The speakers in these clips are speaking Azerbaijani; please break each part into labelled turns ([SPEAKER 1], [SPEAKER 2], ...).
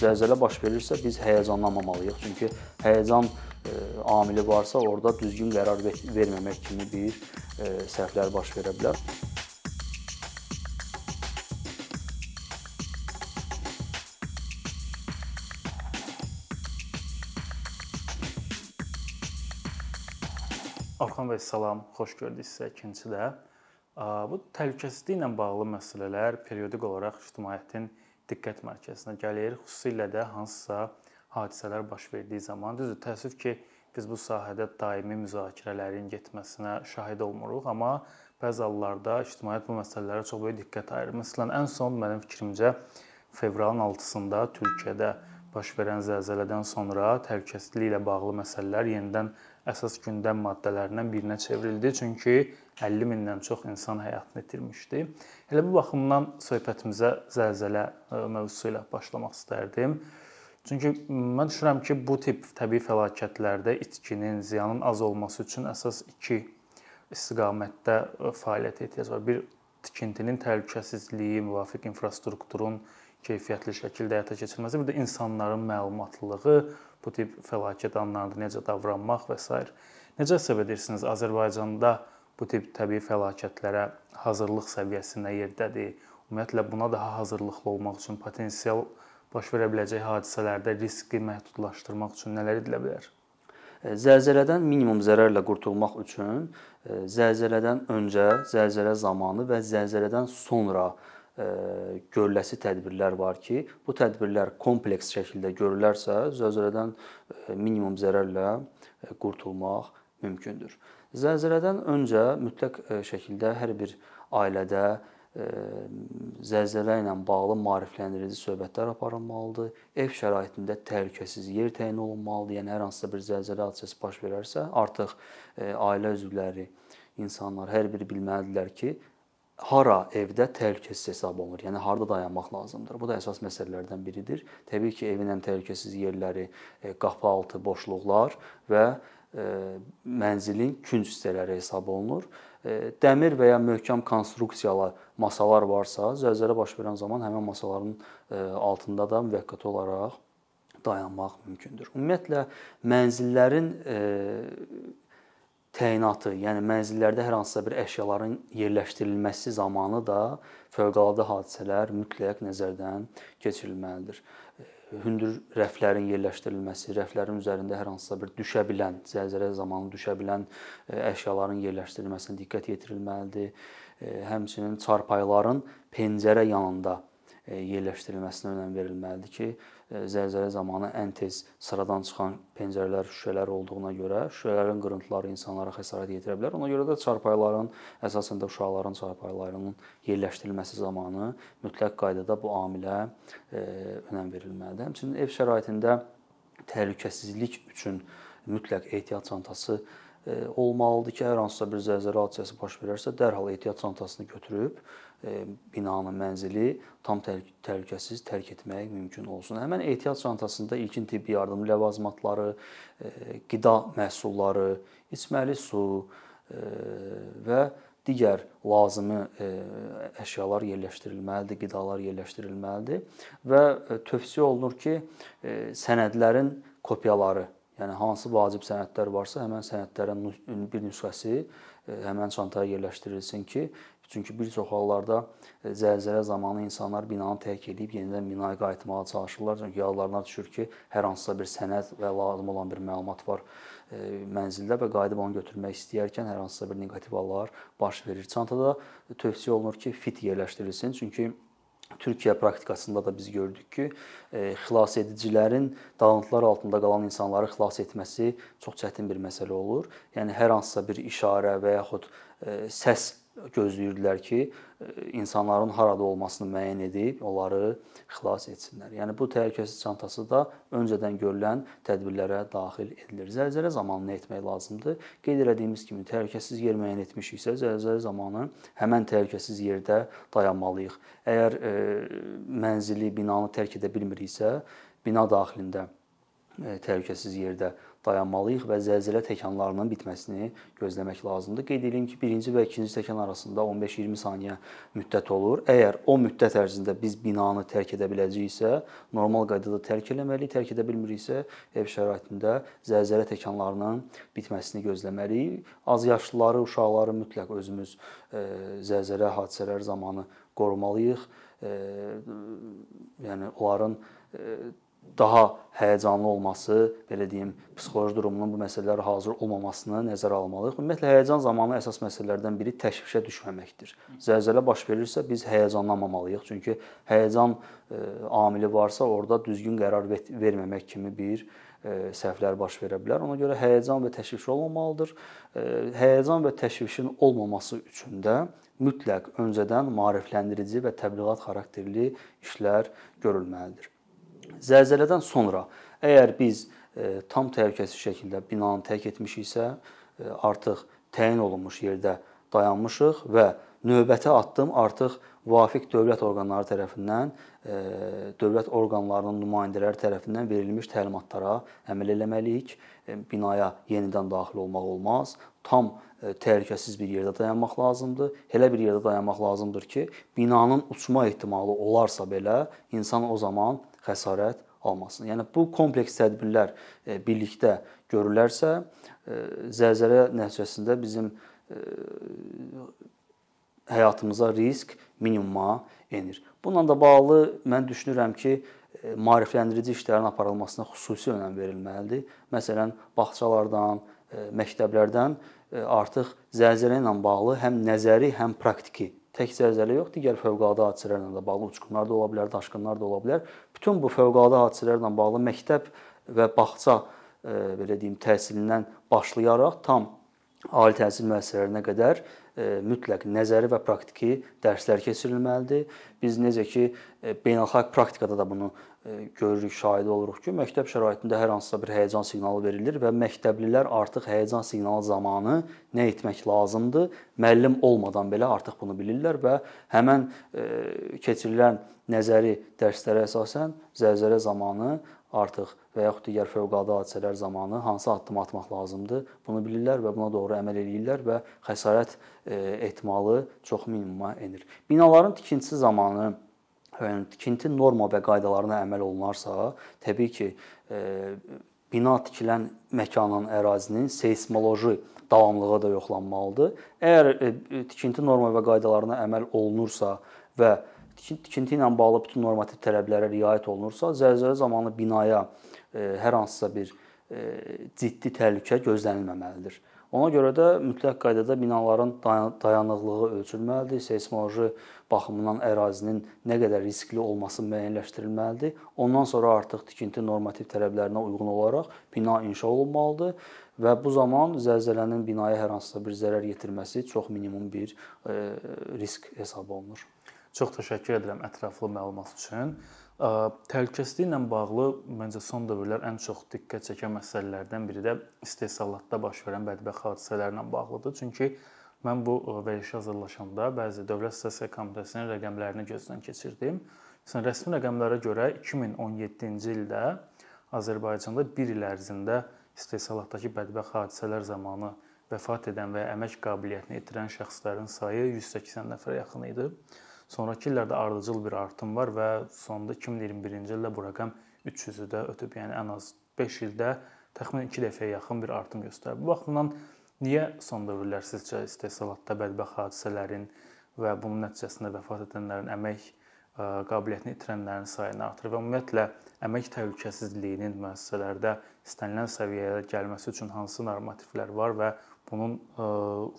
[SPEAKER 1] zəlzələ baş verirsə biz həyəcanlanmamalıyıq. Çünki həyəcan e, amili varsa orada düzgün qərar verməmək kimi bir e, səhvlər baş verə bilər.
[SPEAKER 2] Orxan bəy salam, xoş gördük sizə ikincidə. Bu təhlükəsizliklə bağlı məsələlər periodik olaraq ictimaiyyətin diqqət mərkəzinə gəlir. Xüsusilə də hansısa hadisələr baş verdiyi zaman, düzdür, təəssüf ki, biz bu sahədə daimi müzakirələrin getməsinə şahid olmuruq, amma bəzi hallarda ictimaiyyət bu məsələlərə çox böyük diqqət ayırır. Məsələn, ən son mənim fikrimcə fevralın 6-sında Türkiyədə baş verən zəlzələdən sonra təhlükəsizliklə bağlı məsələlər yenidən əsas gündəm maddələrindən birinə çevrildi. Çünki 50 mindən çox insan həyatını itirmişdi. Elə bu baxımdan söhbətimizə zəlzələ e, mövzusu ilə başlamaq istərdim. Çünki mən düşünürəm ki, bu tip təbii fəlakətlərdə itkinin, ziyanın az olması üçün əsas iki istiqamətdə e, fəaliyyət ehtiyac var. Bir tikintinin təhlükəsizliyi, müvafiq infrastrukturun keyfiyyətli şəkildə həyata keçirilməsi, bir də insanların məlumatlılığı, bu tip fəlakət anlarında necə davranmaq və s. Necə hesab edirsiniz Azərbaycanda bu tip təbii fəlakətlərə hazırlıq səviyyəsi nə yerdədir? Ümumiyyətlə buna daha hazırlıqlı olmaq üçün potensial baş verə biləcək hadisələrdə riski məhdudlaşdırmaq üçün nələr edilə bilər?
[SPEAKER 1] E, zəlzələdən minimum zərərlə qurtulmaq üçün e, zəlzələdən öncə, zəlzələ zamanı və zəlzələdən sonra görüləsi tədbirlər var ki, bu tədbirlər kompleks şəkildə görülərsə, zəlzələdən minimum zərərlə qurtulmaq mümkündür. Zəlzələdən öncə mütləq e, şəkildə hər bir ailədə e, zəlzələ ilə bağlı maarifləndirici söhbətlər aparılmalıdır. Ev şəraitində təhlükəsiz yer təyin olunmalıdır. Yəni hər hansısa bir zəlzələ hadisəsi baş verərsə, artıq e, ailə üzvləri, insanlar hər biri bilməlidirlər ki, hara evdə təhlükəsiz hesab olunur. Yəni harda dayanmaq lazımdır. Bu da əsas məsələlərdən biridir. Təbii ki, evin ən təhlükəsiz yerləri qapı altı boşluqlar və mənzilin künc hissələri hesab olunur. Dəmir və ya möhkəm konstruksiyalı masalar varsa, zəlzələ baş verən zaman həmin masaların altında da müvəqqəti olaraq dayanmaq mümkündür. Ümumiyyətlə mənzillərin təyinatı, yəni mənzillərdə hər hansısa bir əşyaların yerləşdirilməsi zamanı da fövqəladə hadisələr mütləq nəzərdən keçirilməlidir hündür rəflərin yerləşdirilməsi, rəflərin üzərində hər hansısa bir düşə bilən, zəlzələ zamanı düşə bilən e, əşyaların yerləşdirilməsinə diqqət yetirilməlidir. E, həmçinin çarpayıların pəncərə yanında yerləşdirilməsinə önəm verilməlidir ki, e, zəlzələ zamanı ən tez sıradan çıxan pəncərələr, şüşələr olduğuna görə şüşələrin qırıntıları insanlara xəsarət yetirə bilər. Ona görə də çarpayıların, əsasən də uşaqların çarpayılarının yerləşdirilməsi zamanı mütləq qaydada bu amilə e, önəm verilməlidir. Həmçinin ev şəraitində təhlükəsizlik üçün mütləq ehtiyat çantası olmalıdır ki, hər hansısa bir zəlzələ hadisəsi baş verərsə, dərhal ehtiyat çantasını götürüb E, binanı, mənzili tam təhlükəsiz tərk etmək mümkün olsun. Həmin ehtiyat çantasında ilkin tibbi yardım ləvazimatları, e, qida məhsulları, içməli su e, və digər lazımi əşyalar yerləşdirilməlidir, qidalar yerləşdirilməlidir və tövsiyə olunur ki, sənədlərin kopyaları, yəni hansı vacib sənədlər varsa, həmin sənədlərin bir nüsxəsi həmin çantaya yerləşdirilsin ki, Çünki bir çox hallarda e, zəlzələ zamanı insanlar binanı tərk edib yenidən binaya qayıtmağa çalışırlar. Çünki yadlarına düşür ki, hər hansısa bir sənəd və lazım olan bir məlumat var e, mənzildə və qayıdıb onu götürmək istəyərkən hər hansısa bir neqativ hallar baş verir. Çantada tövsiyə olunur ki, fit yerləşdirilsin. Çünki Türkiyə praktikasında da biz gördük ki, e, xilas edicilərin dağıntılar altında qalan insanları xilas etməsi çox çətin bir məsələ olur. Yəni hər hansısa bir işarə və yaxud səs gözləyirdilər ki, e, insanların harada olmasını müəyyən edib onları xilas etsinlər. Yəni bu təhlükəsizlik çantası da öncədən görülən tədbirlərə daxil edilir. Zəlzələ zamanı nə etmək lazımdır? Qeyd etdiyimiz kimi təhlükəsiz yer müəyyən etmişiksə, zəlzələ zamanı həmin təhlükəsiz yerdə dayanmalıyıq. Əgər e, mənzili, binanı tərk edə bilmiriksə, bina daxilində e, təhlükəsiz yerdə dayanmalıyıq və zəlzələ təkanlarının bitməsini gözləmək lazımdır. Qeyd edim ki, birinci və ikinci təkan arasında 15-20 saniyə müddət olur. Əgər o müddət ərzində biz binanı tərk edə biləcəyiksə, normal qaydada tərk etməliyik. Tərk edə bilmiriksə, ev şəraitində zəlzələ təkanlarının bitməsini gözləməliyik. Az yaşlıları, uşaqları mütləq özümüz zəlzələ hadisələri zamanı qorumalıyıq. Yəni onların daha həyəcanlı olması, belə deyim, psixoloji durumunun bu məsələlərə hazır olmamasını nəzərə almalıyıq. Ümumiyyətlə həyəcan zamanı əsas məsələlərdən biri təşvişə düşməməkdir. Zəlzələ baş verirsə biz həyəcanlanmamalıyıq, çünki həyəcan amili varsa orada düzgün qərar verməmək kimi bir səhvlər baş verə bilər. Ona görə həyəcan və təşviş olmamalıdır. Həyəcan və təşvişin olmaması üçün də mütləq öncədən maarifləndirici və təbliğat xarakterli işlər görülməlidir. Zəlzələdən sonra əgər biz e, tam təhlükəsiz şəkildə binanı tərk etmişiksə, e, artıq təyin olunmuş yerdə dayanmışıq və növbəti addım artıq müvafiq dövlət orqanları tərəfindən, e, dövlət orqanlarının nümayəndələri tərəfindən verilmiş təlimatlara əməl etməliyik. Binaya yenidən daxil olmaq olmaz. Tam təhlükəsiz bir yerdə dayanmaq lazımdır. Elə bir yerdə dayanmaq lazımdır ki, binanın uçma ehtimalı olarsa belə insan o zaman xəsarət almasın. Yəni bu kompleks tədbirlər e, birlikdə görülərsə, e, zəlzələ nəticəsində bizim e, həyatımıza risk minimuma enir. Bununla da bağlı mən düşünürəm ki, maarifləndirici işlərin aparılmasına xüsusi önəm verilməlidir. Məsələn, bağçalardan, məktəblərdən artıq zəlzələ ilə bağlı həm nəzəri, həm praktiki tək zəlzələ yox, digər fövqəladə hadisələrlə də bağlı uçqunlar da ola bilər, daşqınlar da ola bilər. Bütün bu fövqəladə hadisələrlə bağlı məktəb və bağça e, belə deyim təhsilindən başlayaraq tam ali təhsil müəssisələrinə qədər mütləq nəzəri və praktiki dərslər keçirilməlidir. Biz necə ki e, beynəlxalq praktikada da bunu görürük, şahidi oluruq ki, məktəb şəraitində hər hansısa bir həyəcan siqnalı verilir və məktəblilər artıq həyəcan siqnalı zamanı nə etmək lazımdır, müəllim olmadan belə artıq bunu bilirlər və həmin keçirilən nəzəri dərslərə əsasən zəlzələ zamanı artıq və yaxud digər fövqəladə hadisələr zamanı hansı addım atmaq lazımdır, bunu bilirlər və buna doğru əməl eləyirlər və xəsarət ehtimalı çox minimuma enir. Binaların tikintisi zamanı yəni tikinti norma və qaydalarına əməl olunarsa, təbii ki, e, bina tikilən məkanın, ərazinin seysmoloji davamlılığı da yoxlanmalıdır. Əgər e, tikinti norma və qaydalarına əməl olunursa və tikinti ilə bağlı bütün normativ tələblərə riayət olunursa, zəlzələ zamanı binaya e, hər hansısa bir ciddi təhlükə gözlənilməməlidir. Ona görə də mütləq qaydada binaların dayanıqlığı ölçülməlidir, seysmoloji baxımından ərazinin nə qədər riskli olması müəyyənləşdirilməlidir. Ondan sonra artıq tikinti normativ tələblərinə uyğun olaraq bina inşa olunmalıdır və bu zaman zəlzələnin binaya hər hansısa bir zərər yetirməsi çox minimum bir e, risk hesab olunur.
[SPEAKER 2] Çox təşəkkür edirəm ətraflı məlumat üçün. Təhlükəsizlik ilə bağlı məncə son dövrlər ən çox diqqət çəkən məsələlərdən biri də istehsalatda baş verən bədbəxt hadisələrlə bağlıdır. Çünki mən bu verilişə hazırlaşanda bəzi Dövlət Statistika Komitəsinin rəqəmlərini gözdən keçirdim. Məsələn, rəsmi rəqəmlərə görə 2017-ci ildə Azərbaycanda 1 il ərzində istehsalatdakı bədbəxt hadisələr zamanı vəfat edən və əmək qabiliyyətini itirən şəxslərin sayı 180 nəfərə yaxın idi. Sonrakı illərdə ardıcıl bir artım var və sonda 2021-ci ildə bu rəqəm 300-ü də ötüb, yəni ən az 5 ildə təxminən 2 dəfəyə yaxın bir artım göstərir. Bu baxımdan niyə son dövrlər sizcə istehsalatda bədbəxt hadisələrin və bunun nəticəsində vəfat edənlərin əmək qabiliyyətini itirənlərin sayını artırır və ümumiyyətlə əmək təhlükəsizliyinin müəssisələrdə istənilən səviyyəyə gəlməsi üçün hansı normativlər var və bunun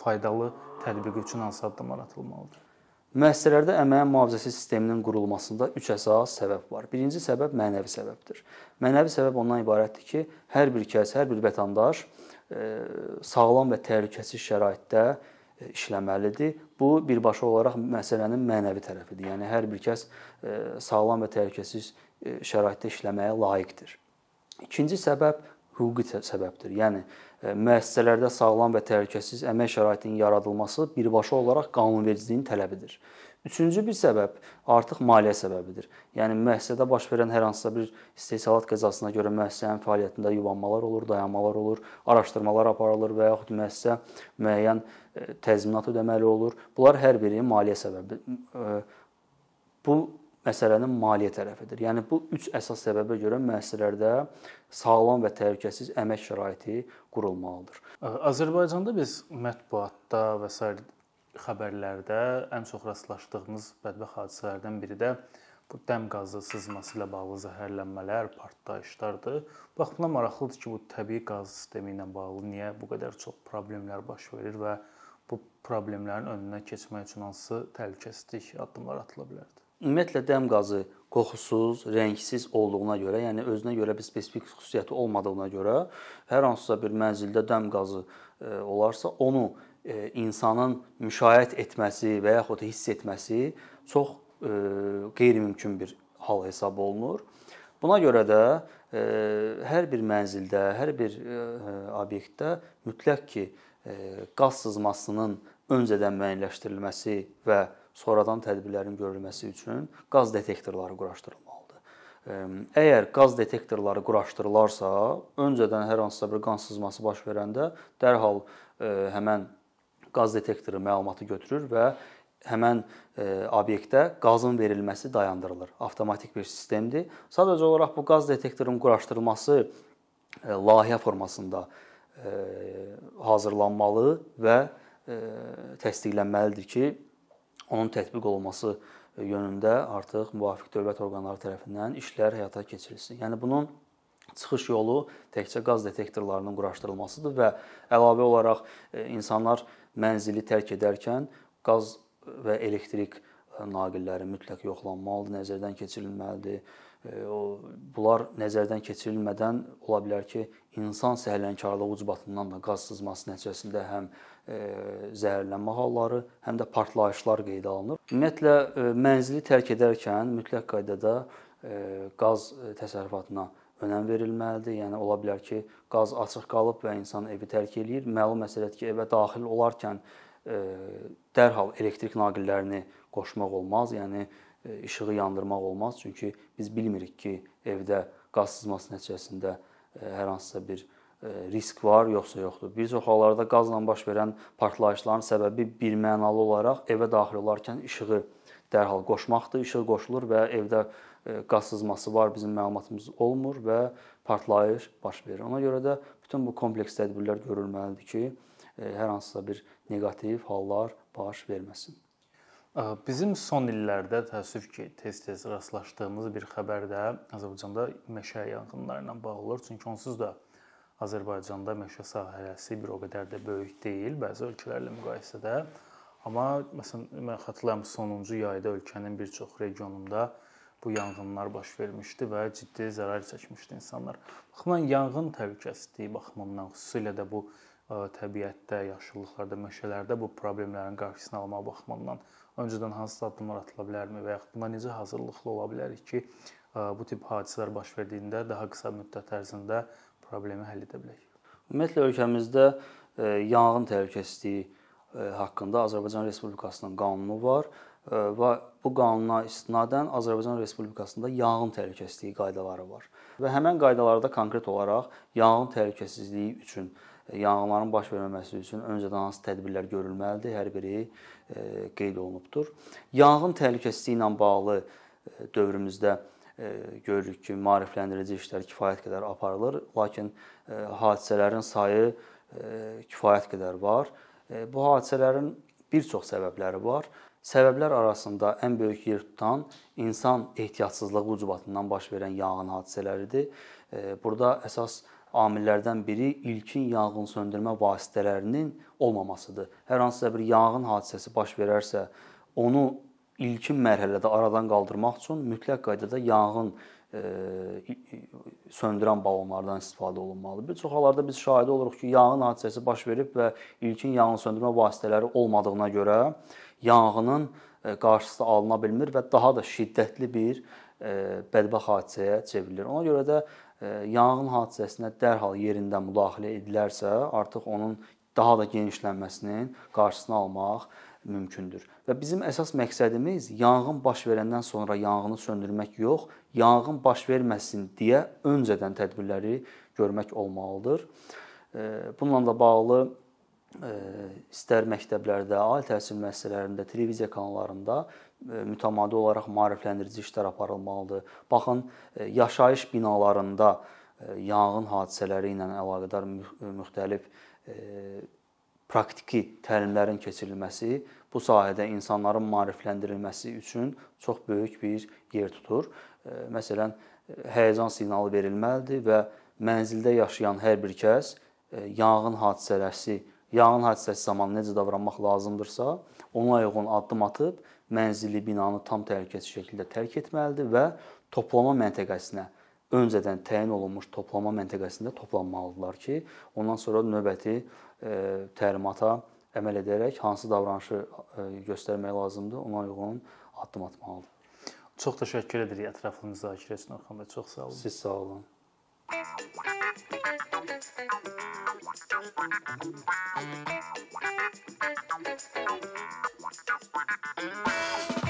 [SPEAKER 2] faydalı tətbiqi üçün hansı addımlar atılmalıdır?
[SPEAKER 1] Müəssisələrdə əməyin mühafizəsi sisteminin qurulmasında 3 əsas səbəb var. Birinci səbəb mənəvi səbəbdir. Mənəvi səbəb ondan ibarətdir ki, hər bir kəs, hər bir vətəndaş e, sağlam və təhlükəsiz şəraitdə e, işləməlidir. Bu birbaşa olaraq məsələnin mənəvi tərəfidir. Yəni hər bir kəs e, sağlam və təhlükəsiz şəraitdə işləməyə layiqdir. İkinci səbəb hüquqi səbəbdir. Yəni müəssisələrdə sağlam və təhlükəsiz əmək şəraitinin yaradılması birbaşa olaraq qanunvericiliyin tələbidir. Üçüncü bir səbəb artıq maliyyə səbəbidir. Yəni müəssisədə baş verən hər hansısa bir istehsalat qəzasına görə müəssisənin fəaliyyətində yubanmalar olur, dayanmalar olur, araşdırmalar aparılır və yaxud müəssisə müəyyən e, təzminat ödəməli olur. Bunlar hər biri maliyyə səbəbi. E, bu məsələnin maliyyə tərəfidir. Yəni bu üç əsas səbəbə görə müəssisələrdə sağlam və təhlükəsiz əmək şəraiti qurulmalıdır.
[SPEAKER 2] Azərbaycanda biz mətbuatda və s xəbərlərdə ən çox rastlaşdığımız bədbəxt hadisələrdən biri də bu dəm qazı sızması ilə bağlı zəhərlənmələr, partlayışlardır. Bax buna maraqlıdır ki, bu təbii qaz sistemi ilə bağlı niyə bu qədər çox problemlər baş verir və bu problemlərin önünə keçmək üçün hansı təhlükəsizlik addımlar atıla bilərdi?
[SPEAKER 1] Ümumiyyətlə dəm qazı qoxusuz, rəngsiz olduğuna görə, yəni özünə görə bir spesifik xüsusiyyəti olmadığına görə hər hansısa bir mənzildə dəm qazı e, olarsa, onu E, insanın müşahidə etməsi və yaxud hiss etməsi çox e, qeyri-mümkün bir hal hesab olunur. Buna görə də hər bir mənzildə, hər bir obyektdə mütləq ki, qaz sızmasının öncədən müəyyənləşdirilməsi və sonradan tədbirlərin görülməsi üçün qaz detektorları quraşdırılmalıdır. Əgər qaz detektorları quraşdırılarsa, öncədən hər hansısa bir qan sızması baş verəndə dərhal həmən qaz detektoru məlumatı götürür və həmən e, obyektə qazın verilməsi dayandırılır. Avtomatik bir sistemdir. Sadəcə olaraq bu qaz detektorunun quraşdırılması e, layihə formasında e, hazırlanmalı və təsdiqlənməlidir ki, onun tətbiq olunması yönündə artıq müvafiq dövlət orqanları tərəfindən işlər həyata keçirilsin. Yəni bunun çıxış yolu təkcə qaz detektorlarının quraşdırılmasıdır və əlavə olaraq insanlar mənzili tərk edərkən qaz və elektrik naqilləri mütləq yoxlanmalıdır, nəzərdən keçirilməlidir. O bunlar nəzərdən keçirilmədən ola bilər ki, insan səhlənkarlığı ucbatından da qaz sızması nəticəsində həm zəhərlənmə halları, həm də partlayışlar qeydə alınır. Ümumiyyətlə mənzili tərk edərkən mütləq qaydada qaz təsərrüfatına önəm verilməlidir. Yəni ola bilər ki, qaz açıq qalıb və insan evi tərk eləyir. Məlum məsələdir ki, evə daxil olarkən e, dərhal elektrik naqillərini qoşmaq olmaz. Yəni işığı yandırmaq olmaz. Çünki biz bilmirik ki, evdə qaz sızması nəticəsində hər hansısa bir risk var, yoxsa yoxdur. Bir çox hallarda qazla baş verən partlayışların səbəbi birmənalı olaraq evə daxil olarkən işığı dərhal qoşmaqdır. İşıq qoşulur və evdə qaz sızması var, bizim məlumatımız olmur və partlayış baş verir. Ona görə də bütün bu kompleks tədbirlər görülməlidir ki, hər hansısa bir neqativ hallar baş verməsin.
[SPEAKER 2] Bizim son illərdə təəssüf ki, tez-tez rastlaşdığımız bir xəbər də Azərbaycanda meşə yanğınları ilə bağlı olur. Çünki onsuz da Azərbaycanda meşə sahəsi bir o qədər də böyük deyil bəzi ölkələrlə müqayisədə. Amma məsələn mən xatırlayıram sonuncu yayda ölkənin bir çox regionunda bu yanğınlar baş vermişdi və ciddi zərər çəkmişdi insanlar. Baxımdan yanğın təhlükəsizliyi baxımından xüsusilə də bu təbiətdə, yaşıllıqlarda, meşələrdə bu problemlərin qarşısını almaq baxımından öncədən hansı addımlar atıla bilərmi və yaxud buna necə hazırlıqlı ola bilərik ki, bu tip hadisələr baş verdiyində daha qısa müddət ərzində problemi həll edə bilək?
[SPEAKER 1] Ümumiyyətlə ölkəmizdə yanğın təhlükəsizliyi haqqında Azərbaycan Respublikasının qanunu var və bu qanuna istinadən Azərbaycan Respublikasında yanğın təhlükəsizliyi qaydaları var. Və həmin qaydalarda konkret olaraq yanğın təhlükəsizliyi üçün yanğınların baş verməməsi üçün öncədən hansı tədbirlər görülməlidir, hər biri qeyd olunubdur. Yanğın təhlükəsizliyi ilə bağlı dövrümüzdə görürük ki, maarifləndirici işlər kifayət qədər aparılır, lakin hadisələrin sayı kifayət qədər var. Bu hadisələrin bir çox səbəbləri var. Səbəblər arasında ən böyük yer tutan insan ehtiyatsızlığı ucbatından baş verən yanğın hadisələridir. Burada əsas amillərdən biri ilkin yanğın söndürmə vasitələrinin olmamasıdır. Hər hansısa bir yanğın hadisəsi baş verərsə, onu ilkin mərhələdə aradan qaldırmaq üçün mütləq qaydada yanğın söndürən balonlardan istifadə olunmalıdır. Bir çox hallarda biz şahid oluruq ki, yanğın hadisəsi baş verib və ilkin yanğın söndürmə vasitələri olmadığına görə yanğının e, qarşısı alına bilmir və daha da şiddətli bir e, bədbəxt hadisəyə çevrilir. Ona görə də e, yanğın hadisəsinə dərhal yerində müdaxilə edilərsə, artıq onun daha da genişlənməsinin qarşısını almaq mümkündür. Və bizim əsas məqsədimiz yanğın baş verəndən sonra yanğını söndürmək yox, yanğın baş verməsin deyə öncədən tədbirləri görmək olmalıdır. Bununla da bağlı istər məktəblərdə, ali təhsil müəssisələrində, televiziya kanallarında mütəmadi olaraq maarifləndirici işlər aparılmalıdır. Baxın, yaşayış binalarında yanğın hadisələri ilə əlaqədar müxtəlif praktiki təlimlərin keçirilməsi bu sahədə insanların maarifləndirilməsi üçün çox böyük bir yer tutur. Məsələn, həyəcan siqnalı verilməlidir və mənzildə yaşayan hər bir kəs yanğın hadisəsi, yanğın hadisəsi zamanı necə davranmaq lazımdırsa, ona uyğun addım atıb mənzili, binanı tam təhlükəsiz şəkildə tərk etməlidir və toplama məntəqəsinə öncədən təyin olunmuş toplama məntəqəsində toplanmalıdırlar ki, ondan sonra növbəti təlimata əməl edərək hansı davranışı göstərmək lazımdır, ona uyğun addım atmalıdır.
[SPEAKER 2] Çox təşəkkür edirik ətraflı müzakirə üçün Orxan bəy. Çox sağ olun.
[SPEAKER 1] Siz sağ olun. Thank you.